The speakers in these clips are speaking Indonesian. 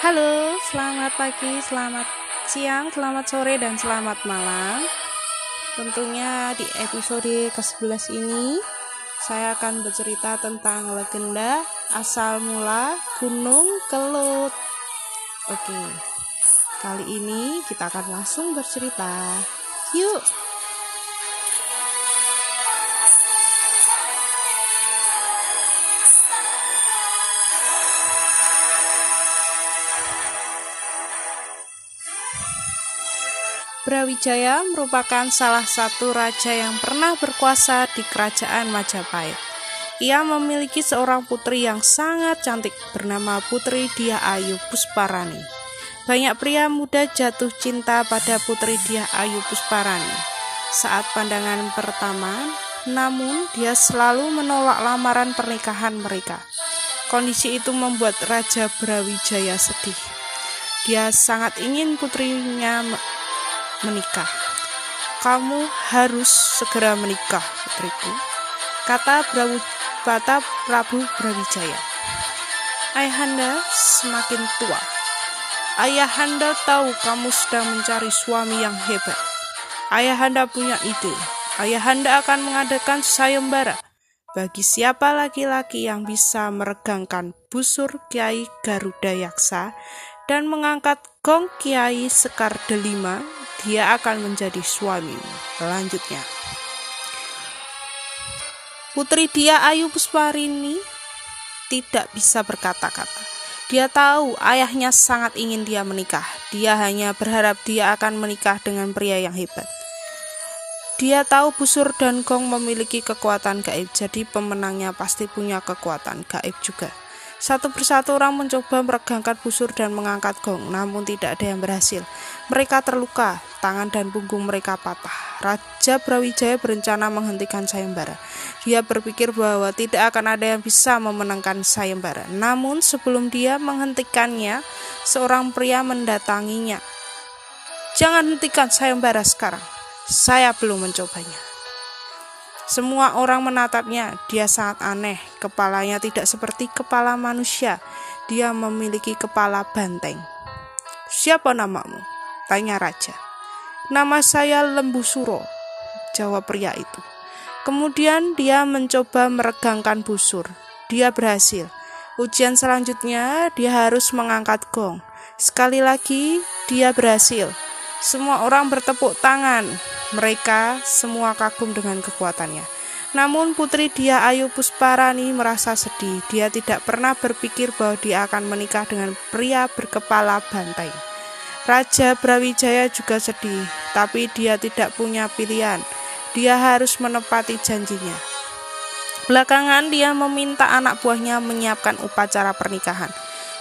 Halo, selamat pagi, selamat siang, selamat sore, dan selamat malam. Tentunya di episode ke-11 ini saya akan bercerita tentang legenda asal mula Gunung Kelut. Oke, kali ini kita akan langsung bercerita. Yuk! Brawijaya merupakan salah satu raja yang pernah berkuasa di kerajaan Majapahit. Ia memiliki seorang putri yang sangat cantik bernama Putri Dia Ayu Pusparani. Banyak pria muda jatuh cinta pada Putri Dia Ayu Pusparani. Saat pandangan pertama, namun dia selalu menolak lamaran pernikahan mereka. Kondisi itu membuat Raja Brawijaya sedih. Dia sangat ingin putrinya menikah. Kamu harus segera menikah, putriku, kata Prabu, kata Prabu Brawijaya. Ayahanda semakin tua. Ayahanda tahu kamu sedang mencari suami yang hebat. Ayahanda punya ide. Ayahanda akan mengadakan sayembara bagi siapa laki-laki yang bisa meregangkan busur Kiai Garuda Yaksa dan mengangkat gong Kiai Sekar Delima, dia akan menjadi suami. Selanjutnya, Putri dia Ayu Pusparini tidak bisa berkata-kata. Dia tahu ayahnya sangat ingin dia menikah. Dia hanya berharap dia akan menikah dengan pria yang hebat. Dia tahu busur dan gong memiliki kekuatan gaib, jadi pemenangnya pasti punya kekuatan gaib juga. Satu persatu orang mencoba meregangkan busur dan mengangkat gong, namun tidak ada yang berhasil. Mereka terluka, tangan dan punggung mereka patah. Raja Brawijaya berencana menghentikan sayembara. Dia berpikir bahwa tidak akan ada yang bisa memenangkan sayembara. Namun sebelum dia menghentikannya, seorang pria mendatanginya. Jangan hentikan sayembara sekarang. Saya belum mencobanya. Semua orang menatapnya, dia sangat aneh. Kepalanya tidak seperti kepala manusia. Dia memiliki kepala banteng. Siapa namamu? Tanya raja. Nama saya Lembu Suro, jawab pria itu. Kemudian dia mencoba meregangkan busur. Dia berhasil. Ujian selanjutnya, dia harus mengangkat gong. Sekali lagi, dia berhasil. Semua orang bertepuk tangan. Mereka semua kagum dengan kekuatannya. Namun putri dia Ayu Pusparani merasa sedih. Dia tidak pernah berpikir bahwa dia akan menikah dengan pria berkepala banteng. Raja Brawijaya juga sedih, tapi dia tidak punya pilihan. Dia harus menepati janjinya. Belakangan dia meminta anak buahnya menyiapkan upacara pernikahan.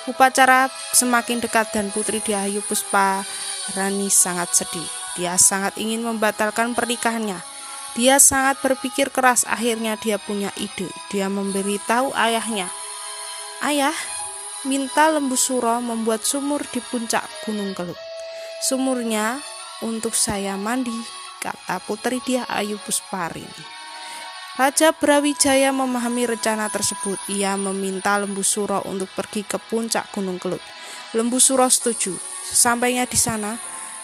Upacara semakin dekat dan putri dia Ayu Pusparani sangat sedih. Dia sangat ingin membatalkan pernikahannya. Dia sangat berpikir keras, akhirnya dia punya ide. Dia memberitahu ayahnya, "Ayah, minta lembu suro membuat sumur di puncak Gunung Kelut. Sumurnya untuk saya mandi," kata putri dia Ayu Pusparini. Raja Brawijaya memahami rencana tersebut. Ia meminta Lembu Suro untuk pergi ke puncak Gunung Kelut. Lembu Suro setuju. Sampainya di sana,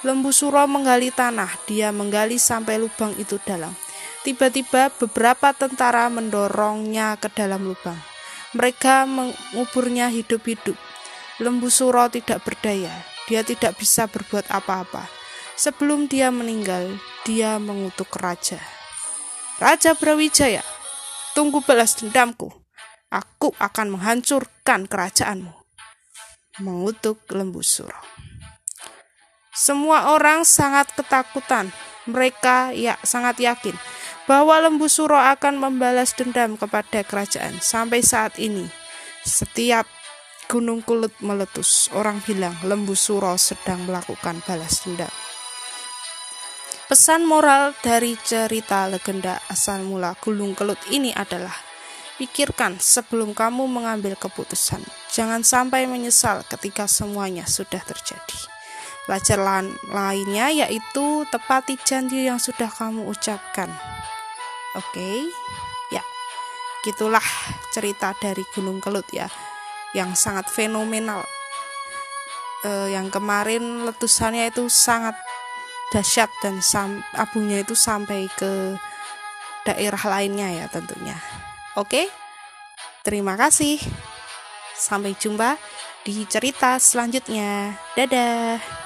Lembu Suro menggali tanah, dia menggali sampai lubang itu dalam. Tiba-tiba beberapa tentara mendorongnya ke dalam lubang. Mereka menguburnya hidup-hidup. Lembu Suro tidak berdaya, dia tidak bisa berbuat apa-apa. Sebelum dia meninggal, dia mengutuk raja. Raja Brawijaya, tunggu balas dendamku. Aku akan menghancurkan kerajaanmu. Mengutuk Lembu Suro. Semua orang sangat ketakutan. Mereka ya sangat yakin bahwa Lembu Suro akan membalas dendam kepada kerajaan. Sampai saat ini, setiap gunung kulut meletus, orang bilang Lembu Suro sedang melakukan balas dendam. Pesan moral dari cerita legenda asal mula Gunung Kelut ini adalah Pikirkan sebelum kamu mengambil keputusan. Jangan sampai menyesal ketika semuanya sudah terjadi. Pelajaran lainnya yaitu tepati janji yang sudah kamu ucapkan. Oke, okay? ya, gitulah cerita dari Gunung Kelut ya, yang sangat fenomenal. uh, yang kemarin letusannya itu sangat dahsyat dan sam abunya itu sampai ke daerah lainnya ya tentunya. Oke, terima kasih. Sampai jumpa di cerita selanjutnya. Dadah.